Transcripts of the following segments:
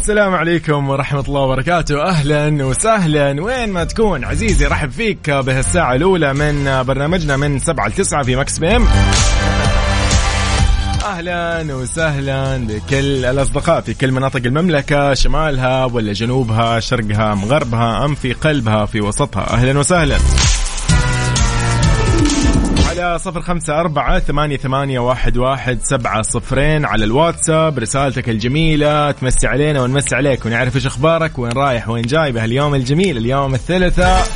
السلام عليكم ورحمة الله وبركاته. أهلا وسهلا. وين ما تكون. عزيزي رحب فيك بهالساعة الأولى من برنامجنا من سبعة لتسعة في مكس بيم أهلا وسهلا بكل الأصدقاء في كل مناطق المملكة شمالها ولا جنوبها شرقها مغربها أم في قلبها في وسطها. أهلا وسهلا. صفر خمسة أربعة ثمانية, ثمانية واحد, واحد سبعة صفرين على الواتساب رسالتك الجميلة تمسي علينا ونمسي عليك ونعرف إيش أخبارك وين رايح وين جاي بهاليوم الجميل اليوم الثلاثاء.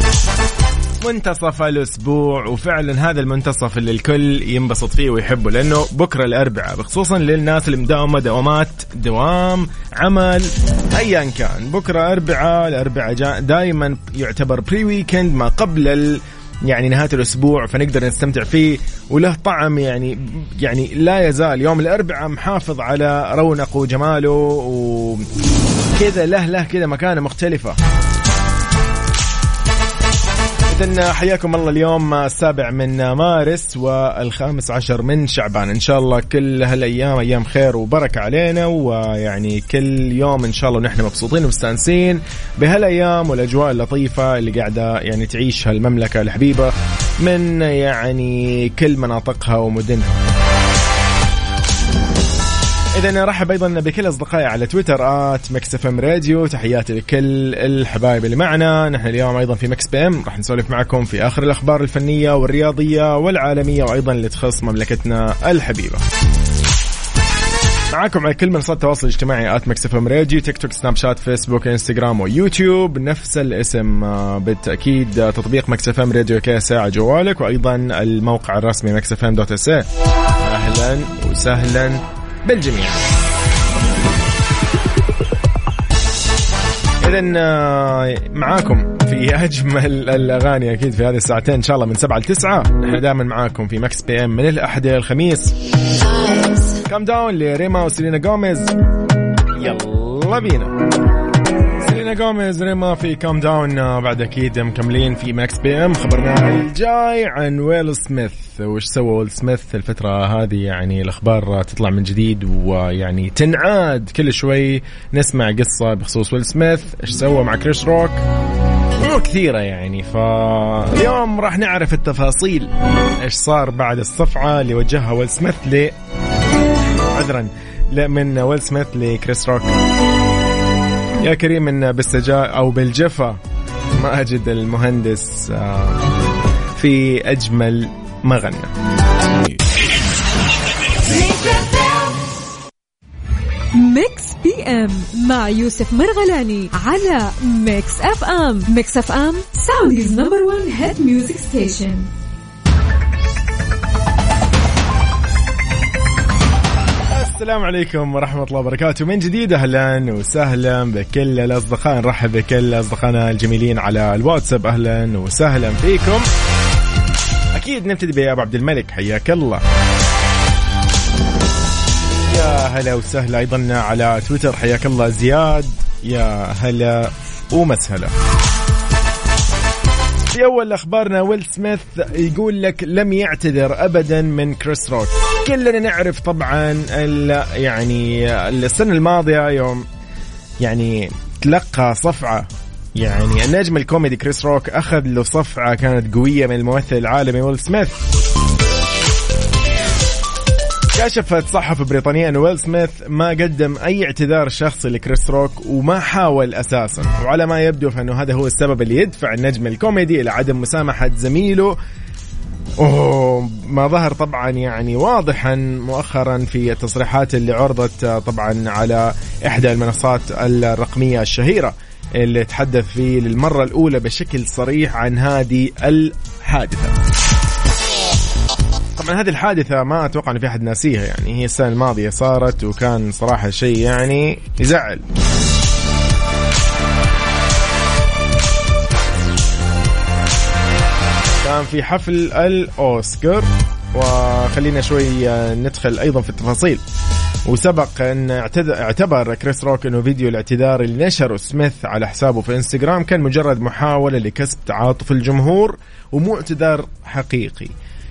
منتصف الأسبوع وفعلا هذا المنتصف اللي الكل ينبسط فيه ويحبه لأنه بكرة الأربعاء خصوصا للناس اللي مداومه دوامات دوام عمل ايا كان. بكرة أربعاء الأربعاء دائما يعتبر بري ويكند ما قبل ال يعني نهاية الأسبوع فنقدر نستمتع فيه وله طعم يعني يعني لا يزال. يوم الأربعاء محافظ على رونقه وجماله وكذا له له كذا مكانة مختلفة. إذن حياكم الله اليوم السابع من مارس والخامس عشر من شعبان. إن شاء الله كل هالأيام أيام خير وبركة علينا ويعني كل يوم إن شاء الله نحن مبسوطين ومستانسين بهالأيام والأجواء اللطيفة اللي قاعدة يعني تعيشها المملكة الحبيبة من يعني كل مناطقها ومدنها. إذا نرحب أيضا بكل أصدقائي على تويتر at Mix FM Radio. تحياتي لكل الحبايب اللي معنا. نحن اليوم أيضا في Mix PM. راح نسولف معكم في آخر الأخبار الفنية والرياضية والعالمية وأيضا اللي تخص مملكتنا الحبيبة. معاكم على كل منصات التواصل الاجتماعي at Mix FM Radio تيك توك سناب شات فيسبوك إنستغرام ويوتيوب. نفس الاسم آه، بالتأكيد تطبيق Mix FM Radio كي ساعة جوالك. وأيضا الموقع الرسمي Mix FM dot SA أهلا وسهلا. بالجميع. اذا آه، معاكم في أجمل الأغاني أكيد في هذه الساعتين. إن شاء الله من سبعة لتسعة. نحن دائما معاكم في Mix PM من الأحد إلى الخميس. Calm Down لريما وسيلينا جوميز يلا بينا. سيلينا جوميز ريما في Calm Down آه، بعد أكيد مكملين في Mix PM خبرنا الجاي عن ويل سميث. وش سوى ويل سميث الفترة هذه؟ يعني الأخبار تطلع من جديد ويعني تنعاد كل شوي. نسمع قصة بخصوص ويل سميث. إيش سوى مع كريس روك؟ كثيرة يعني فاليوم راح نعرف التفاصيل. إيش صار بعد الصفعة اللي وجهها ويل سميث ل عذرا من ويل سميث لكريس روك. يا كريم إن بالسجاء أو بالجفا ماجد المهندس آه، في أجمل ما غنى. Mix PM مع يوسف مرغلاني على Mix FM. Mix FM Saudi's number 1 hit music station. السلام عليكم ورحمة الله وبركاته. من جديد أهلا وسهلا بكل الأصدقاء. نرحب بكل أصدقائنا الجميلين على الواتساب. أهلا وسهلا فيكم. أكيد نبتدي بأبو عبد الملك. حياك الله. يا هلا وسهلا أيضا على تويتر. حياك الله زياد. يا هلا ومسهلا. في أول أخبارنا ويل سميث يقول لك لم يعتذر ابدا من كريس روك. كلنا نعرف طبعا يعني السنة الماضية يوم يعني تلقى صفعة. يعني النجم الكوميدي كريس روك أخذ له صفعة كانت قوية من الممثل العالمي ويل سميث. كشفت صحف بريطانية أن ويل سميث ما قدم أي اعتذار شخصي لكريس روك وما حاول أساسا. وعلى ما يبدو فإنه هذا هو السبب اللي يدفع النجم الكوميدي إلى عدم مسامحة زميله أوه ما ظهر طبعا يعني واضحا مؤخرا في التصريحات اللي عرضت طبعا على إحدى المنصات الرقمية الشهيرة اللي تحدث فيه للمرة الأولى بشكل صريح عن هذه الحادثة. طبعا هذه الحادثة ما أتوقع أن في أحد ناسيها يعني هي السنة الماضية صارت وكان صراحة شيء يعني يزعل. كان في حفل الأوسكار وخلينا شوي ندخل أيضا في التفاصيل. وسبق أن اعتبر كريس روك إنه فيديو الاعتذار اللي نشره سميث على حسابه في إنستغرام كان مجرد محاولة لكسب تعاطف الجمهور ومو اعتذار حقيقي.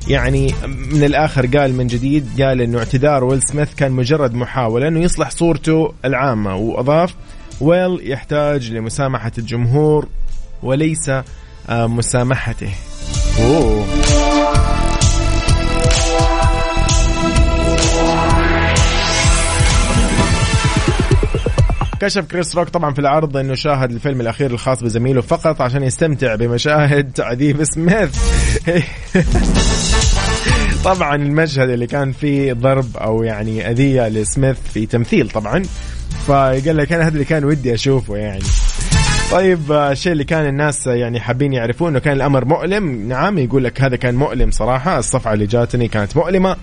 يعني من الآخر قال من جديد قال إنه اعتذار ويل سميث كان مجرد محاولة إنه يصلح صورته العامة. وأضاف ويل يحتاج لمسامحة الجمهور وليس آه، مسامحته. أوه. كشف كريس روك طبعا في العرض إنه شاهد الفيلم الأخير الخاص بزميله فقط عشان يستمتع بمشاهد تعذيب سميث. طبعا المشهد اللي كان فيه ضرب أو يعني أذية لسميث في تمثيل طبعا. فقال لك أنا هذا اللي كان ودي أشوفه يعني. طيب الشيء اللي كان الناس يعني حابين يعرفون انه كان الأمر مؤلم. نعم يقول لك هذا كان مؤلم صراحة. الصفعه اللي جاتني كانت مؤلمة.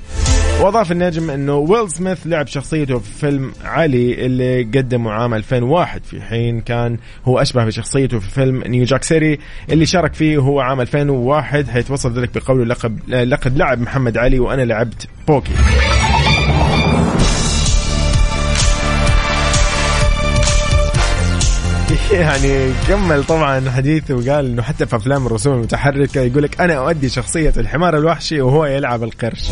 وأضاف النجم إنه ويل سميث لعب شخصيته في فيلم علي اللي قدمه عام 2001 في حين كان هو أشبه بشخصيته في فيلم New Jack City اللي شارك فيه هو عام 2001 حيث وصف ذلك بقوله لقب لقد لعب محمد علي وأنا لعبت بوكي. يعني كمل طبعا حديثه وقال إنه حتى في أفلام الرسوم المتحركة يقول لك أنا أؤدي شخصية الحمار الوحشي وهو يلعب القرش.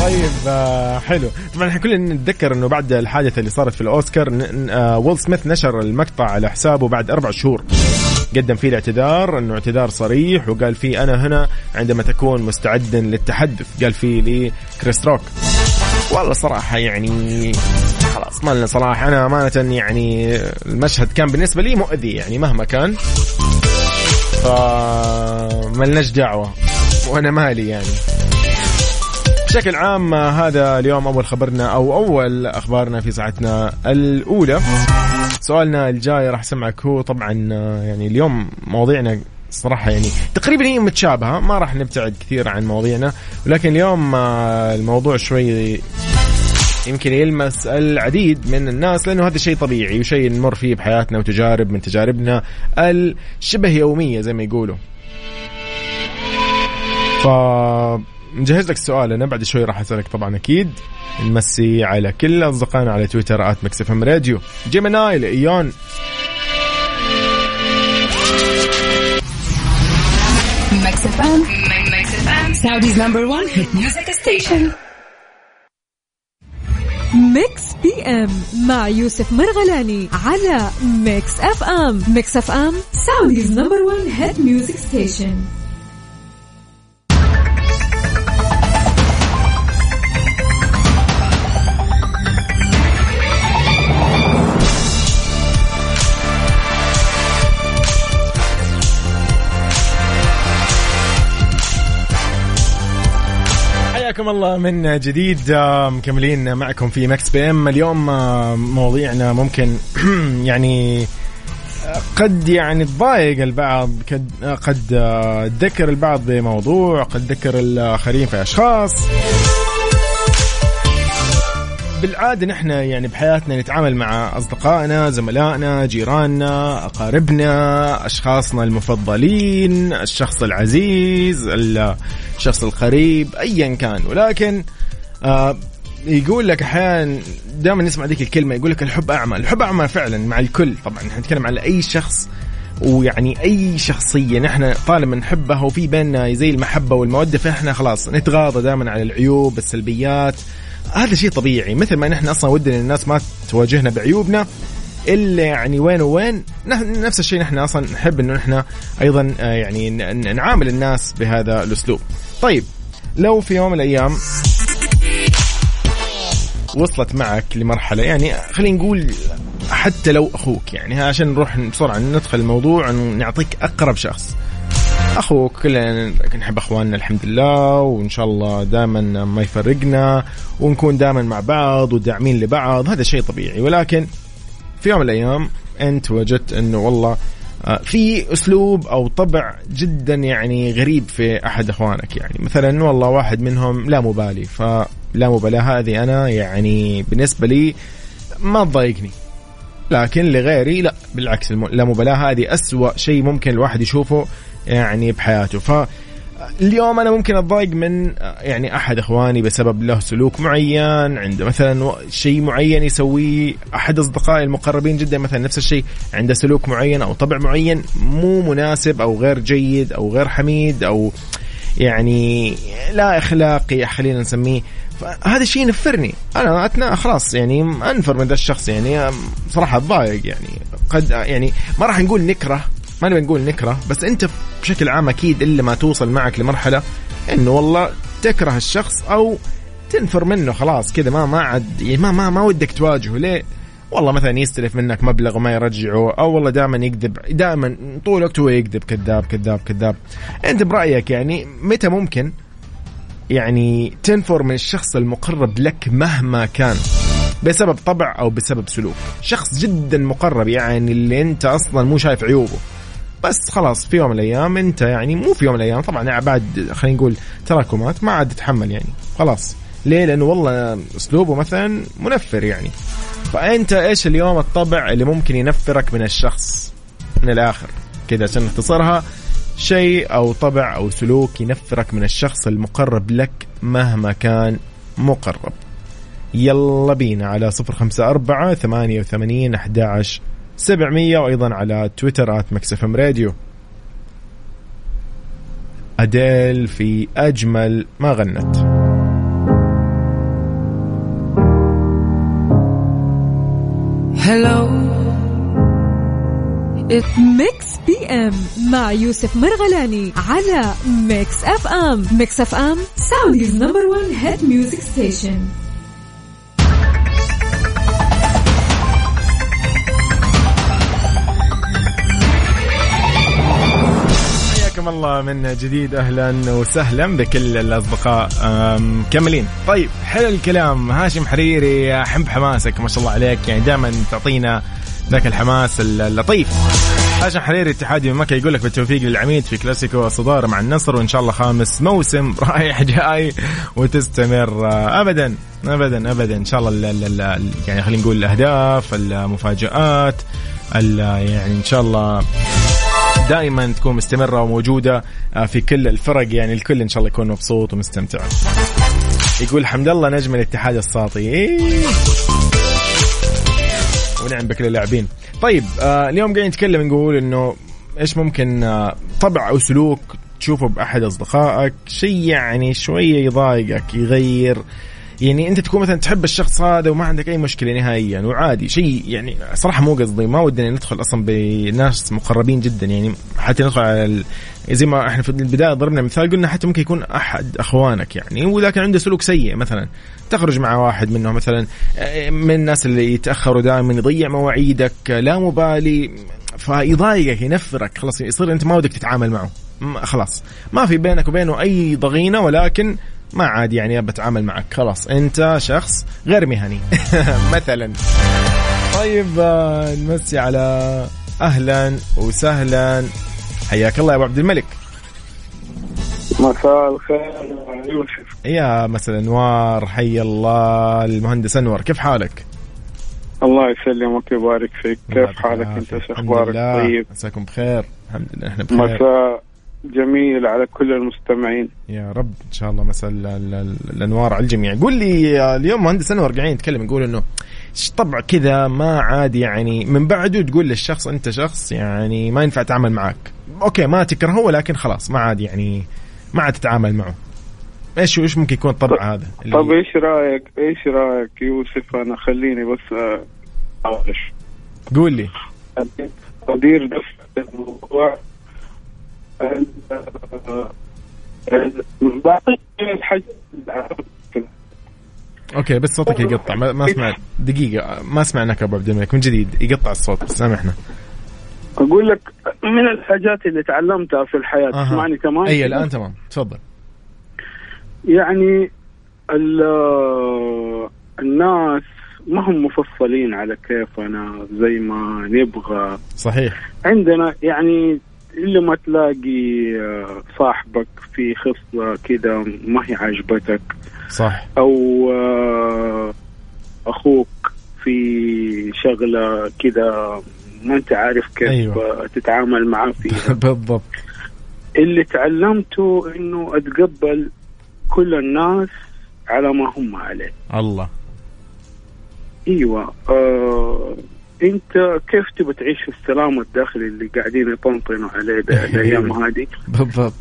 طيب آه حلو. طبعا إحنا كلنا نتذكر إنه بعد الحادثة اللي صارت في الأوسكار آه ويل سميث نشر المقطع على حسابه بعد أربع شهور. قدم فيه الاعتذار إنه اعتذار صريح وقال فيه أنا هنا عندما تكون مستعدا للتحدث. قال فيه لكريس روك. والله صراحة يعني خلاص ما لنا صراحة أنا أمانة يعني المشهد كان بالنسبة لي مؤذي يعني مهما كان. ف ملناش دعوة وأنا مالي يعني. بشكل عام هذا اليوم أول خبرنا أو أول أخبارنا في ساعتنا الأولى. سؤالنا الجاي راح أسمعك هو. طبعا يعني اليوم مواضيعنا صراحة يعني تقريبا هي متشابهة ما راح نبتعد كثير عن مواضيعنا ولكن اليوم الموضوع شوي يمكن يلمس العديد من الناس لأنه هذا شيء طبيعي وشيء نمر فيه بحياتنا وتجارب من تجاربنا الشبه يومية زي ما يقولوا. ف مجهز لك السؤال أنا بعد شوي راح أسألك طبعا أكيد. نمسي على كل أصدقائنا على تويتر Mix FM Radio. جيميناي لإيون. Mix FM Saudi's number one hit music station. Mix PM مع يوسف مرغلاني على Mix FM Mix FM Saudi's number 1 hit music station حياكم الله من جديد آه، مكملين معكم في مكس بي إم. اليوم آه، مواضيعنا ممكن يعني آه، قد يعني تضايق البعض قد قد تذكر البعض بموضوع قد تذكر الآخرين في أشخاص. بالعادة نحن يعني بحياتنا نتعامل مع أصدقائنا، زملائنا، جيراننا، أقاربنا، أشخاصنا المفضلين، الشخص العزيز، الشخص القريب، ايا كان، ولكن آه يقول لك أحيانا دائما نسمع ذيك الكلمة يقول لك الحب أعمى، الحب أعمى فعلا مع الكل، طبعا نحن نتكلم على أي شخص ويعني أي شخصية. نحن طالما نحبها وفي بيننا زي المحبة والمودة فإحنا خلاص نتغاضى دائما عن العيوب السلبيات هذا شيء طبيعي مثل ما نحن أصلا ودنا الناس ما تواجهنا بعيوبنا إلا يعني وين وين نفس الشيء نحن أصلا نحب إنه نحن أيضا آه، يعني نعامل الناس بهذا الأسلوب. طيب لو في يوم من الأيام وصلت معك لمرحلة يعني خلينا نقول حتى لو أخوك يعني عشان نروح بسرعة ندخل الموضوع نعطيك أقرب شخص أخوك كلنا نحب أخواننا الحمد لله وإن شاء الله دائما ما يفرقنا ونكون دائما مع بعض وداعمين لبعض هذا شيء طبيعي. ولكن في يوم من الأيام أنت وجدت أنه والله آه، في أسلوب أو طبع جدا يعني غريب في أحد أخوانك. يعني مثلا والله واحد منهم لا مبالي فلا مبالاة هذه أنا يعني بالنسبة لي ما تضايقني. لكن لغيري لا بالعكس اللامبالاه هذه أسوأ شيء ممكن الواحد يشوفه يعني بحياته. ف اليوم أنا ممكن أتضايق من يعني أحد إخواني بسبب له سلوك معين عنده مثلا شيء معين يسويه. أحد أصدقائي المقربين جدا مثلا نفس الشيء عنده سلوك معين أو طبع معين مو مناسب أو غير جيد أو غير حميد أو يعني لا اخلاقي خلينا نسميه. فهذا الشيء ينفرني. أنا أتنا خلاص يعني أنفر من ذا الشخص يعني صراحة أتضايق يعني. قد يعني ما راح نقول نكرة ما نبي نقول نكرة بس أنت بشكل عام أكيد إلا ما توصل معك لمرحلة إنه والله تكره الشخص أو تنفر منه خلاص كذا ما ما عاد يعني ما ما ما ودك تواجهه. ليه؟ والله مثلا يستلف منك مبلغ وما يرجعه أو والله دائما يكذب دائما طول الوقت هو يكذب كذاب كذاب كذاب. أنت برأيك يعني متى ممكن يعني تنفر من الشخص المقرب لك مهما كان؟ بسبب طبع أو بسبب سلوك. شخص جدا مقرب يعني اللي أنت أصلا مو شايف عيوبه. بس خلاص في يوم من الأيام أنت يعني مو في يوم من الأيام طبعا بعد خلينا نقول تراكمات ما عاد تتحمل يعني. خلاص. ليه؟ لأنه والله أسلوبه مثلا منفر يعني. فأنت إيش اليوم الطبع اللي ممكن ينفرك من الشخص من الآخر؟ كذا عشان نختصرها شيء أو طبع أو سلوك ينفرك من الشخص المقرب لك مهما كان مقرب. يلا بينا على صفر خمسة أربعة ثمانية وثمانين أحد سبعمية وأيضا على تويتر at Mix FM Radio. أديل في أجمل ما غنت. هلو Mix PM مع يوسف مرغلاني على Mix FM Mix FM Saudi's number 1 hit music station حياكم الله من جديد أهلا وسهلا بكل الأصدقاء مكملين طيب حلو الكلام. هاشم حريري أحب حماسك ما شاء الله عليك. يعني دائما تعطينا ذاك الحماس اللطيف. هاشم حريري اتحادي من مكة يقول لك بالتوفيق للعميد في كلاسيكو الصدارة مع النصر وإن شاء الله خامس موسم رايح جاي وتستمر. ابدا ابدا ابدا. إن شاء الله يعني خلينا نقول الأهداف المفاجآت يعني إن شاء الله دائما تكون مستمرة وموجودة في كل الفرق. يعني الكل إن شاء الله يكون مبسوط ومستمتع. يقول حمد الله نجم الاتحاد الساطي. إيه. ونعم بكل اللاعبين. طيب آه اليوم قاعدين نتكلم نقول إنه إيش ممكن آه طبع أو سلوك تشوفه بأحد أصدقائك شيء يعني شوية يضايقك يغير يعني انت تكون مثلا تحب الشخص هذا وما عندك أي مشكلة نهائيا وعادي شيء يعني صراحة مو قصدي ما ودنا ندخل أصلا بناس مقربين جدا يعني حتى ندخل على ال... زي ما إحنا في البداية ضربنا مثال قلنا حتى ممكن يكون أحد أخوانك يعني ولكن عنده سلوك سيء مثلا. تخرج مع واحد منهم مثلا من الناس اللي يتأخروا دائما يضيع مواعيدك لا مبالي فيضايقك ينفرك خلاص يصير أنت ما ودك تتعامل معه. خلاص ما في بينك وبينه أي ضغينة ولكن ما عاد يعني بتعامل معك. خلاص أنت شخص غير مهني. مثلا. طيب آه، نمسي على أهلا وسهلا. حياك الله يا أبو عبد الملك. مساء الخير يوسف. يا مساء الأنوار حي الله المهندس أنور. كيف حالك؟ الله يسلمك ويبارك فيك. كيف حالك أنت؟ أخبارك؟ طيب. مساكم بخير. الحمد لله إحنا بخير. مساء جميل على كل المستمعين. يا رب إن شاء الله مساء الأنوار على الجميع. قول لي اليوم مهندس أنور قاعدين نتكلم نقول إنه طبع كذا ما عاد يعني من بعده تقول للشخص أنت شخص يعني ما ينفع تعامل معك. أوكي ما تكرهه ولكن خلاص ما عاد يعني ما عاد تتعامل معه. إيش إيش ممكن يكون الطبع هذا؟ طب إيش رايك إيش رأيك يوسف؟ أنا خليني بس أعرف. قول لي. ادير نفس الموضوع أوكي بس صوتك يقطع. ما, ما سمعت. دقيقة ما سمعناك ابو عبد الملك من جديد يقطع الصوت سامحنا. أقول لك من الحاجات اللي تعلمتها في الحياة. تسمعني كمان؟ أي الآن تمام. تفضل. يعني الناس ما هم مفصلين على كيفنا زي ما نبغى. صحيح. عندنا يعني إلا ما تلاقي آه، صاحبك في خصلة كده ما هي عاجبتك صح. أو آه، أخوك في شغلة كده ما أنت عارف كيف أيوة. تتعامل معاه فيها. بالضبط. اللي تعلمته إنه أتقبل كل الناس على ما هم عليه. الله. أيوه آه انت كيف تبى تعيش في السلام الداخلي اللي قاعدين يطنطنوا عليه ده الأيام هذه؟ بالضبط.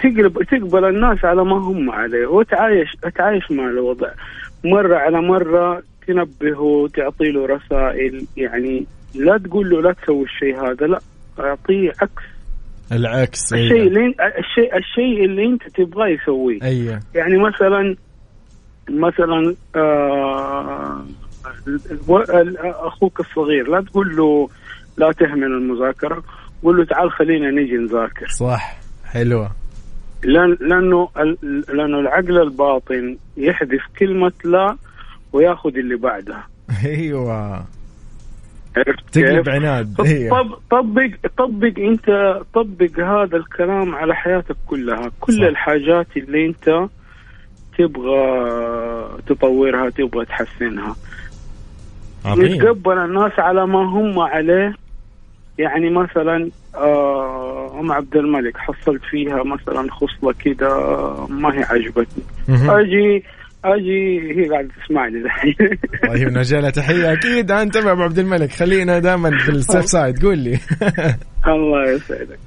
تقلب تقبل الناس على ما هم عليه وتعايش تعايش مع الوضع. مرة على مرة تنبهه تعطي له رسائل يعني لا تقول له لا تسوي الشيء هذا لا أعطيه عكس. العكس الشيء أيوة. اللي الشيء الشيء اللي أنت تبغاه يسويه. أيوه. يعني مثلا مثلا آه أخوك الصغير لا تقول له لا تهمل المذاكرة قول له تعال خلينا نيجي نذاكر صح حلوة لأن لأنه لأنه العقل الباطن يحذف كلمة لا وياخذ اللي بعدها أيوه تقلب؟ عناد طب طبق طبق أنت طبق هذا الكلام على حياتك كلها كل. صح. الحاجات اللي أنت تبغى تطورها تبغى تحسنها عظيم يتقبل الناس على ما هم عليه. يعني مثلا آه أم عبد الملك حصلت فيها مثلا خصلة كده ما هي عجبتني. أجي أجي هي قاعدة تسمعني الحين. طيب نوجه لها تحية. أكيد أنت ابو عبد الملك. خلينا دائما في السيف سايد قول لي. الله يسعدك.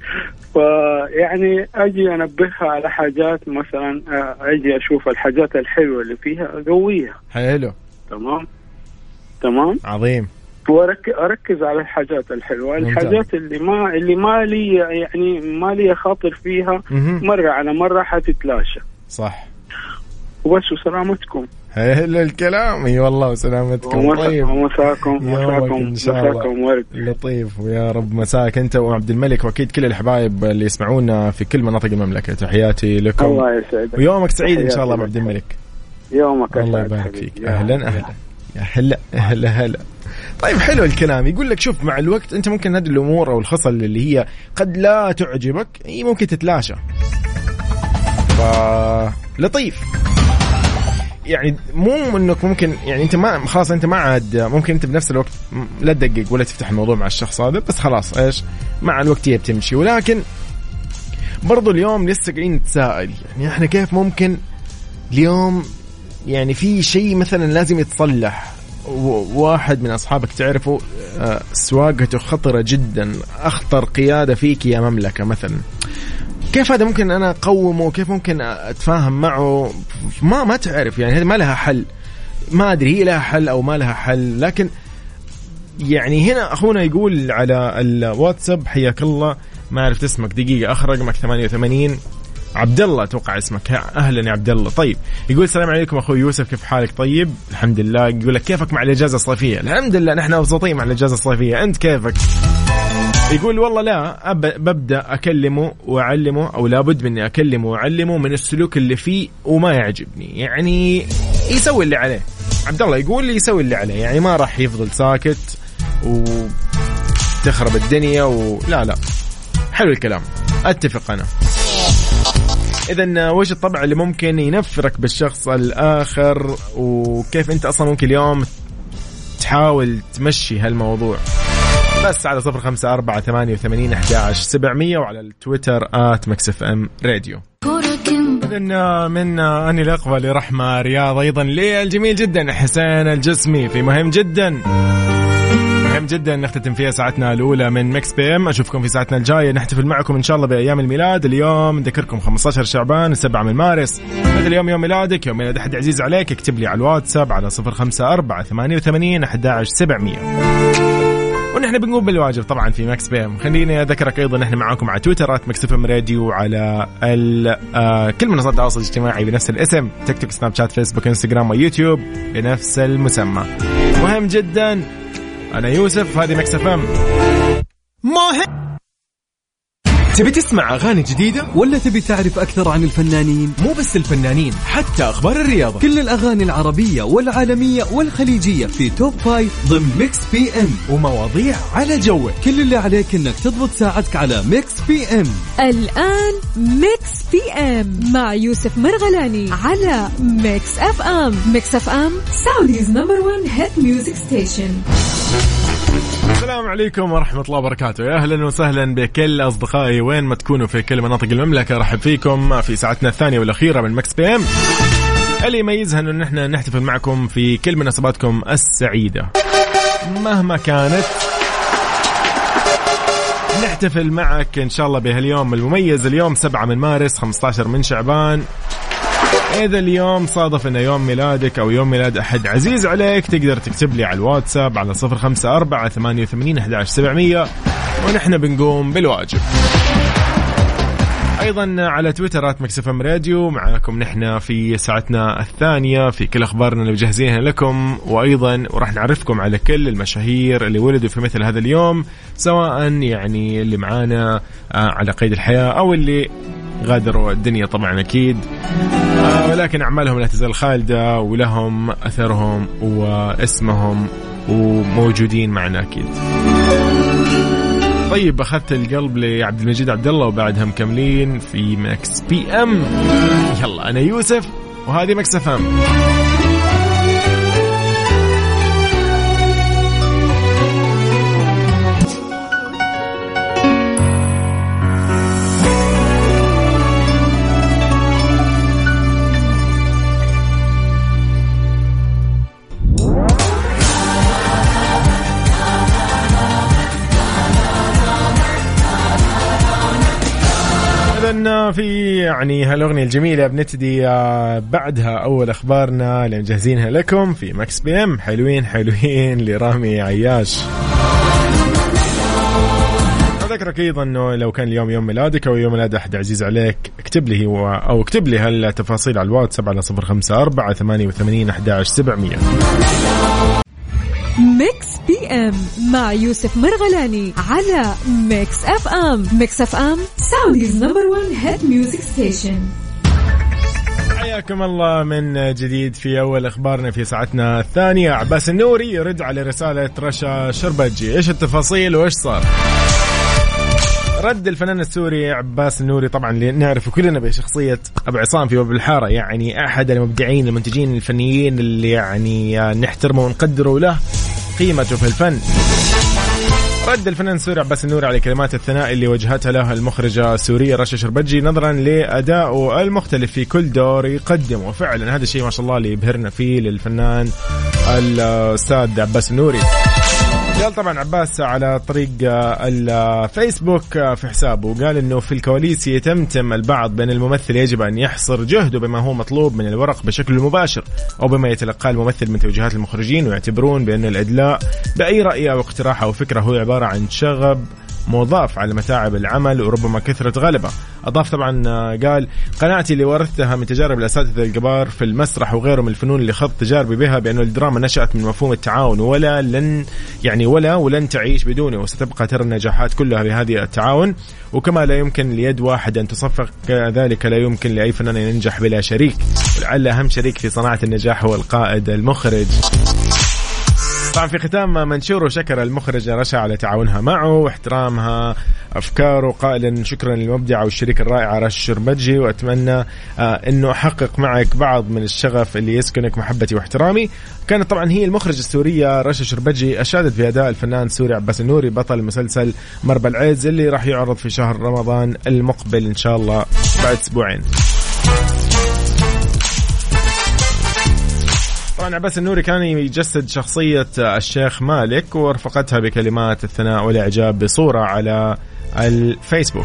فيعني أجي أنبهها على حاجات مثلا آه، أجي أشوف الحاجات الحلوة اللي فيها أقويها. حلو. تمام؟ تمام؟ عظيم. واركز على الحاجات الحلوة. الحاجات اللي ما اللي ما لي يعني ما لي خاطر فيها. مرة على مرة حتتلاشى. صح. وبس وسلامتكم. حلو الكلام. إي والله وسلامتكم. ومسا- طيب. ومساكم. مساكم إن شاء الله. مساكم ورد لطيف. ويا رب مساك أنت وعبد الملك وأكيد كل الحبايب اللي يسمعونا في كل مناطق المملكة. تحياتي لكم. الله يسعدك. ويومك سعيد إن شاء الله ابو عبد لك. الملك. يومك الله يبارك. فيك. أهلا هلا. أهلا. يا هلا هلا هلا. طيب حلو الكلام. يقول لك شوف مع الوقت أنت ممكن هذه الأمور أو الخصل اللي هي قد لا تعجبك هي ممكن تتلاشى. ف لطيف. يعني مو إنك ممكن يعني أنت ما خلاص أنت ما عاد ممكن أنت بنفس الوقت لا تدقق ولا تفتح الموضوع مع الشخص هذا بس خلاص إيش؟ مع الوقت هي بتمشي. ولكن برضو اليوم لسه قاعدين نتساءل يعني إحنا كيف ممكن اليوم يعني في شيء مثلا لازم يتصلح. واحد من أصحابك تعرفه آه، سواقته خطرة جدا. أخطر قيادة فيك يا مملكة مثلا. كيف هذا ممكن أنا أقومه؟ كيف ممكن أتفاهم معه؟ ما ما تعرف يعني هذه ما لها حل. ما أدري هي لها حل أو ما لها حل. لكن يعني هنا أخونا يقول على الواتساب حياك الله. ما عرفت اسمك. دقيقة أخر رقمك 88 عبد الله أتوقع اسمك. أهلا يا عبد الله طيب يقول السلام عليكم أخوي يوسف كيف حالك؟ طيب الحمد لله. يقول لك كيفك مع الإجازة الصيفية؟ الحمد لله نحن مبسوطين مع الإجازة الصيفية. أنت كيفك؟ يقول والله لا أب ببدأ أكلمه وأعلمه أو لابد مني أكلمه وأعلمه من السلوك اللي فيه وما يعجبني. يعني يسوي اللي عليه. عبد الله يقول لي يسوي اللي عليه. يعني ما راح يفضل ساكت وتخرب الدنيا ولا لا. حلو الكلام. أتفق أنا. اذا وش الطبع اللي ممكن ينفرك بالشخص الآخر؟ وكيف أنت أصلا ممكن اليوم تحاول تمشي هالموضوع؟ بس على صفر خمسة أربعة ثمانية وثمانين أحد سبعمية وعلى التويتر at Mix FM Radio. إذن من أني الأقوى لرحمة رياض أيضا للجميل جدا حسين الجسمي في مهم جدا. جدا نختتم فيها ساعتنا الأولى من Mix PM. أشوفكم في ساعتنا الجاية. نحتفل معكم إن شاء الله بأيام الميلاد. اليوم نذكركم 15 شعبان 7 من مارس. مثل اليوم يوم ميلادك. يوم ميلاد أحد عزيز عليك. اكتب لي على الواتساب على 054 88 11 700 ونحن بنقوم بالواجب طبعا في Mix PM. خليني أذكرك أيضا إحنا معاكم على تويتر Mix FM Radio على آه كل منصات التواصل الاجتماعي بنفس الاسم. تيك توك سناب شات فيسبوك إنستغرام ويوتيوب بنفس المسمى. مهم جدا أنا يوسف هذه Mix FM. تبي تسمع أغاني جديدة؟ ولا تبي تعرف أكثر عن الفنانين؟ مو بس الفنانين حتى أخبار الرياضة. كل الأغاني العربية والعالمية والخليجية في Top Five ضمن Mix PM. ومواضيع على جوك. كل اللي عليك إنك تضبط ساعتك على Mix PM. الآن Mix PM مع يوسف مرغلاني على Mix FM. Mix FM Saudi's number 1 hit music station السلام عليكم ورحمة الله وبركاته. يا أهلا وسهلا بكل أصدقائي. وين ما تكونوا في كل مناطق المملكة رحب فيكم في ساعتنا الثانية والأخيرة من Mix PM. اللي يميزها إنه نحن نحتفل معكم في كل مناسباتكم السعيدة. مهما كانت نحتفل معك إن شاء الله بهاليوم المميز. اليوم 7 من مارس 15 من شعبان. إذا اليوم صادف أنه يوم ميلادك أو يوم ميلاد أحد عزيز عليك تقدر تكتب لي على الواتساب على صفر خمسة أربعة ثمانية وثمانين أحد سبعمية ونحن بنقوم بالواجب. أيضا على تويتر مكسف إم راديو معاكم نحن في ساعتنا الثانية في كل أخبارنا اللي مجهزينها لكم وأيضا وراح نعرفكم على كل المشاهير اللي ولدوا في مثل هذا اليوم سواء يعني اللي معانا آه، على قيد الحياة أو اللي غادروا الدنيا طبعا أكيد. آه، ولكن أعمالهم لا تزال خالدة ولهم أثرهم واسمهم وموجودين معنا أكيد. طيب أخذت القلب لعبد المجيد عبد الله وبعدها مكملين في Mix PM. يلا أنا يوسف وهذه Mix FM. في يعني هالأغنية الجميلة بنبتدي آه، بعدها أول أخبارنا اللي مجهزينها لكم في Mix PM حلوين حلوين لرامي عياش. أذكرك أيضا إنه لو كان اليوم يوم ميلادك أو يوم ميلاد أحد عزيز عليك اكتب لي هو أو اكتب لي هالتفاصيل على الواتساب على صفر خمسة أربعة ثمانية وثمانين أحد سبعمية. Mix PM مع يوسف مرغلاني على Mix FM Mix FM Saudi's number 1 hit music station حياكم الله من جديد في أول أخبارنا في ساعتنا الثانية. عباس النوري يرد على رسالة رشا شربجي. إيش التفاصيل وإيش صار؟ رد الفنان السوري عباس النوري. طبعا نعرفه كلنا بشخصية أبو عصام في باب الحارة. يعني أحد المبدعين المنتجين الفنيين اللي يعني نحترمه ونقدره له. قيمته في الفن. رد الفنان السوري عباس النوري على كلمات الثناء اللي وجهتها له المخرجة السورية رشا شربجي نظرا لأدائه المختلف في كل دور يقدمه. وفعلا هذا الشيء ما شاء الله اللي يبهرنا فيه للفنان الأستاذ عباس النوري. قال طبعا عباس على طريق الفيسبوك في حسابه. قال إنه في الكواليس يتمتم البعض بان الممثل يجب أن يحصر جهده بما هو مطلوب من الورق بشكل مباشر أو بما يتلقاه الممثل من توجيهات المخرجين ويعتبرون بأن الإدلاء بأي رأي أو اقتراح أو فكرة هو عبارة عن شغب مضاف على متاعب العمل وربما كثرة غلبة. أضاف طبعا آه، قال قناعتي اللي ورثتها من تجارب الأساتذة الكبار في المسرح وغيره من الفنون اللي خض تجاربي بها بأنه الدراما نشأت من مفهوم التعاون ولا لن يعني ولا ولن تعيش بدونه وستبقى ترى النجاحات كلها بهذه التعاون. وكما لا يمكن ليد واحد أن تصفق كذلك لا يمكن لأي فنان أن ينجح بلا شريك. ولعل أهم شريك في صناعة النجاح هو القائد المخرج. طبعا في ختام منشور شكر المخرجة رشا على تعاونها معه واحترامها أفكاره قائلا شكرا للمبدعة والشريك الرائعة رشا الشربجي وأتمنى آه، أنه أحقق معك بعض من الشغف اللي يسكنك محبتي واحترامي. كانت طبعا هي المخرجة السورية رشا شربجي أشادت في أداء الفنان السوري عباس النوري بطل مسلسل مربى العيز اللي راح يعرض في شهر رمضان المقبل إن شاء الله بعد أسبوعين. طبعا عباس النوري كان يجسد شخصية الشيخ مالك ورفقتها بكلمات الثناء والإعجاب بصورة على الفيسبوك.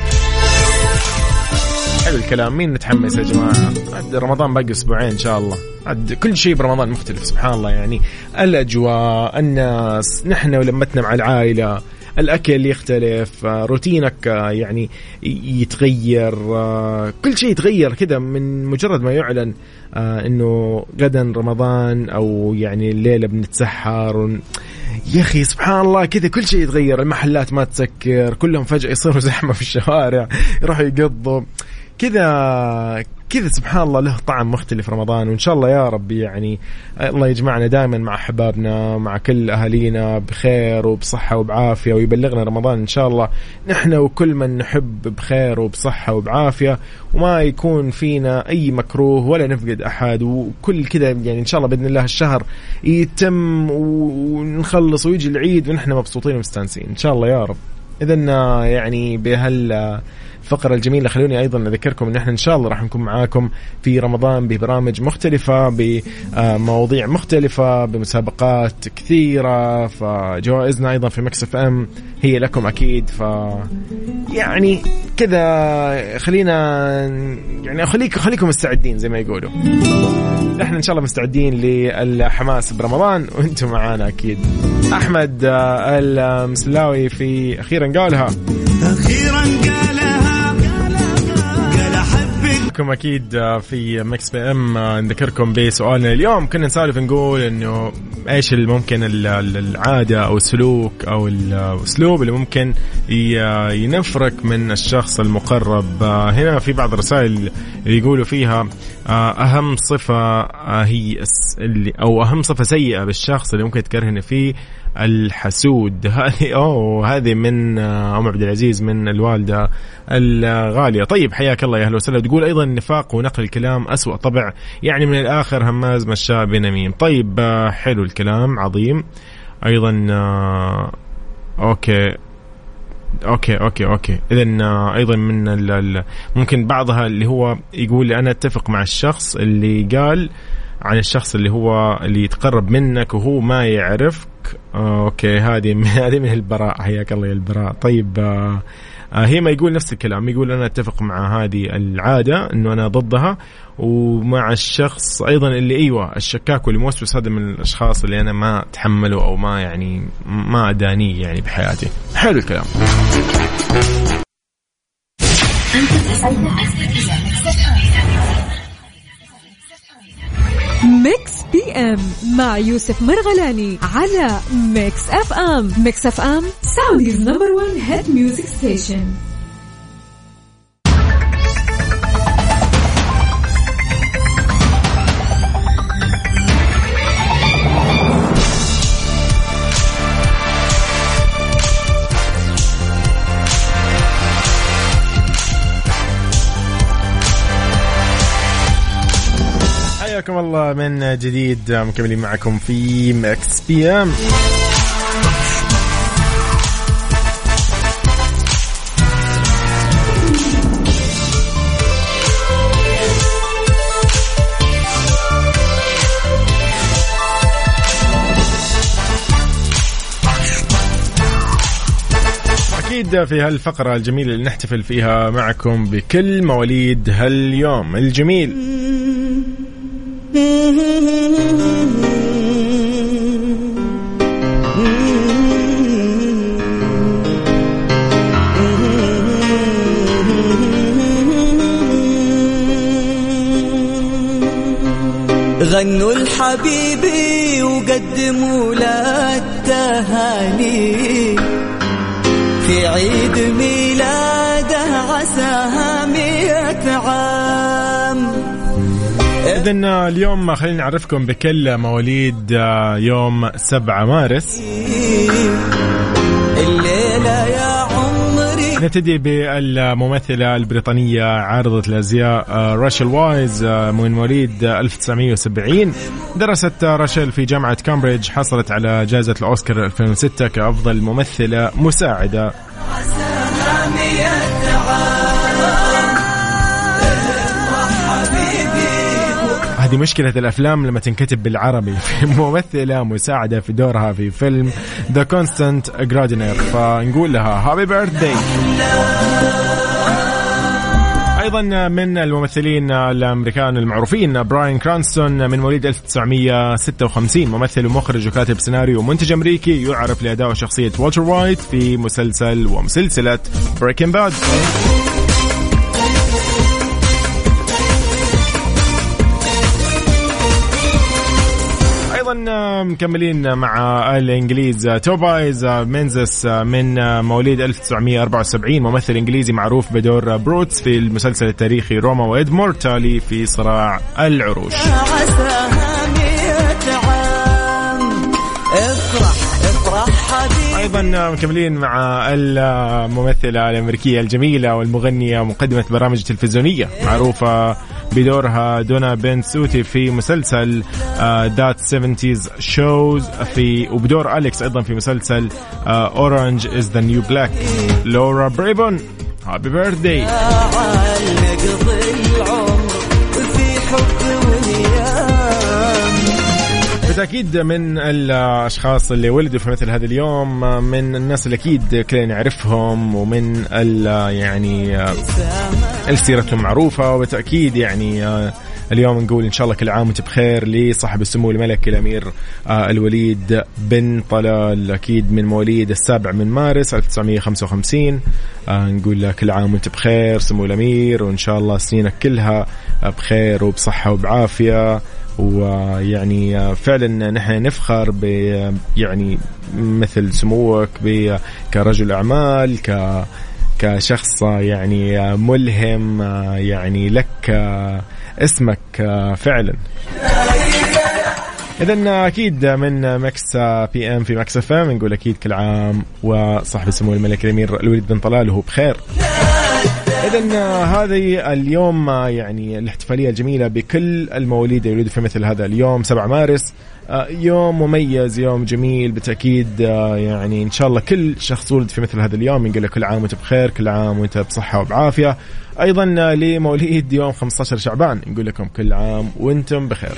حلو الكلام مين نتحمس يا جماعة؟ رمضان باقي أسبوعين إن شاء الله. عد كل شيء برمضان مختلف سبحان الله يعني. الأجواء الناس نحن ولمتنا مع العائلة. الأكل يختلف روتينك يعني يتغير كل شيء يتغير كذا من مجرد ما يعلن إنه غدا رمضان أو يعني الليلة بنتسحر يا أخي سبحان الله كذا كل شيء يتغير المحلات ما تسكر كلهم فجأة يصيروا زحمة في الشوارع يروحوا يقضوا. كذا كذا سبحان الله له طعم مختلف رمضان وإن شاء الله يا رب يعني الله يجمعنا دائما مع أحبابنا مع كل أهالينا بخير وبصحة وبعافية ويبلغنا رمضان إن شاء الله. نحن وكل من نحب بخير وبصحة وبعافية وما يكون فينا أي مكروه ولا نفقد أحد وكل كذا يعني إن شاء الله بإذن الله الشهر يتم ونخلص ويجي العيد ونحن مبسوطين ومستانسين. إن شاء الله يا رب. اذا يعني بهال الفقرة الجميلة. خلوني أيضا أذكركم أن إحنا إن شاء الله راح نكون معاكم في رمضان ببرامج مختلفة بمواضيع مختلفة بمسابقات كثيرة فجوائزنا أيضا في مكسف أم هي لكم أكيد. ف يعني كذا خلينا يعني خليكم خليكم مستعدين زي ما يقولوا. إحنا إن شاء الله مستعدين للحماس برمضان وأنتم معانا أكيد. أحمد المصلاوي في أخيرا قالها. أخيرا قالها. معكم أكيد آه، في Mix PM آه، نذكركم بسؤالنا اليوم. كنا نسولف نقول إنه إيش اللي ممكن العادة أو السلوك أو الأسلوب اللي ممكن ينفرك من الشخص المقرب. آه، هنا في بعض الرسائل يقولوا فيها أهم صفة هي اللي أو أهم صفة سيئة بالشخص اللي ممكن تكرهني فيه الحسود. هذه أوه هذه من أم عبد العزيز من الوالدة الغالية. طيب حياك الله يا أهلا وسهلا. تقول أيضا النفاق ونقل الكلام اسوء طبع يعني من الآخر هماز مشاء بنميم. طيب حلو الكلام عظيم. أيضا okay. Okay okay okay. اذا أيضا من ال ممكن بعضها اللي هو يقول أنا أتفق مع الشخص اللي قال عن الشخص اللي هو اللي يتقرب منك وهو ما يعرفك. آه okay هذه هذه من البراء حياك الله يا البراء طيب آه آه هي ما يقول نفس الكلام. يقول أنا أتفق مع هذه العادة إنه أنا ضدها ومع الشخص أيضا اللي أيوه الشكاك والموسوس هذا من الأشخاص اللي أنا ما أتحمله أو ما يعني ما أدانيه يعني بحياتي. حلو الكلام. Mix PM مع يوسف مرغلاني على Mix FM Mix FM Saudi's number 1 hit music station حياكم الله من جديد. مكملين معكم في مكس PM أكيد في هالفقرة الجميلة اللي نحتفل فيها معكم بكل مواليد هاليوم. الجميل. غنوا الحبيبي وقدموا له التهاني. في عيد ميلاده عساها مئة عام. إذا اليوم خلينا نعرفكم بكل مواليد آه، يوم 7 مارس. نبتدي بالممثلة البريطانية عارضة الأزياء آه، راشل وايز آه، من مواليد 1970 درست راشل في جامعة كامبريدج حصلت على جائزة الأوسكار 2006 كأفضل ممثلة مساعدة. هذه مشكلة الأفلام لما تنكتب بالعربي. في ممثلة مساعدة في دورها في فيلم The Constant Gardener فنقول لها happy birthday أيضا من الممثلين الأمريكان المعروفين براين كرانستون من مواليد 1956 ممثل ومخرج وكاتب سيناريو ومنتج أمريكي يعرف لادائه شخصية والتر وايت في مسلسل ومسلسلة Breaking Bad أيضا آه، مكملين مع الإنجليز توبايس مينزيس من مواليد 1974 ممثل إنجليزي معروف بدور بروتس في المسلسل التاريخي روما وإدمور تالي في صراع العروش. أيضا مكملين مع الممثلة الأمريكية الجميلة والمغنية ومقدمة برامج تلفزيونية معروفة بدورها دونا بنسيوتي في مسلسل That 70 Show في وبدور أليكس أيضا في مسلسل Orange Is the New Black لورا بريبون happy birthday بالتأكيد من الأشخاص اللي ولدوا في مثل هذا اليوم من الناس اللي أكيد كلنا نعرفهم ومن يعني سيرتهم معروفة وبالتأكيد يعني اليوم نقول إن شاء الله كل عام وأنت بخير لصاحب السمو الملكي الأمير الوليد بن طلال أكيد من مواليد السابع من مارس 1955 نقول له كل عام وأنت بخير سمو الأمير وإن شاء الله سنينك كلها بخير وبصحة وبعافية. ويعني فعلا نحن نفخر ب يعني مثل سموك كرجل أعمال ك كشخص يعني ملهم يعني لك اسمك فعلا. اذا أكيد من مكس PM في مكس FM نقول أكيد كل عام وصاحب السمو الملك الأمير الوليد بن طلال وهو بخير. اذا هذه اليوم يعني الاحتفالية الجميلة بكل المواليد يولدوا في مثل هذا اليوم 7 مارس يوم مميز يوم جميل بالتأكيد يعني إن شاء الله كل شخص ولد في مثل هذا اليوم له كل عام وأنت بخير كل عام وأنت بصحة وبعافية. أيضا لمواليد يوم 15 شعبان نقول لكم كل عام وأنتم بخير.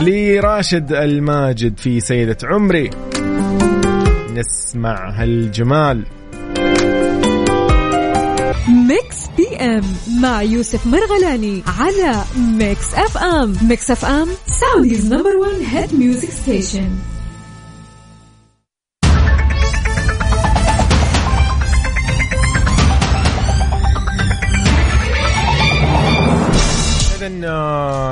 لراشد الماجد في سيدة عمري. نسمع هالجمال. ميكس PM مع يوسف مرغلاني على ميكس FM ميكس FM Saudi's number 1 hit music station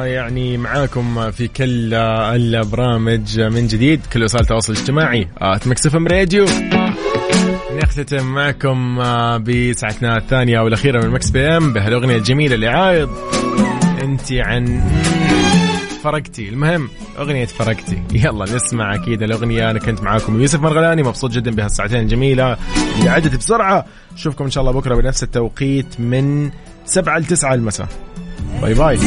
يعني معاكم في كل البرامج من جديد. كل وسائل التواصل الاجتماعي at Mix FM Radio نختتم معكم بساعتنا الثانية والأخيرة من مكس PM بهالأغنية الجميلة اللي عايض. أنت عن فرقتي. المهم أغنية فرقتي. يلا نسمع أكيد الأغنية. أنا كنت معاكم يوسف مرغلاني مبسوط جدا بهالساعتين الجميلة. اللي عدت بسرعة. أشوفكم إن شاء الله بكرة بنفس التوقيت من سبعة لتسعة المساء. bye bye.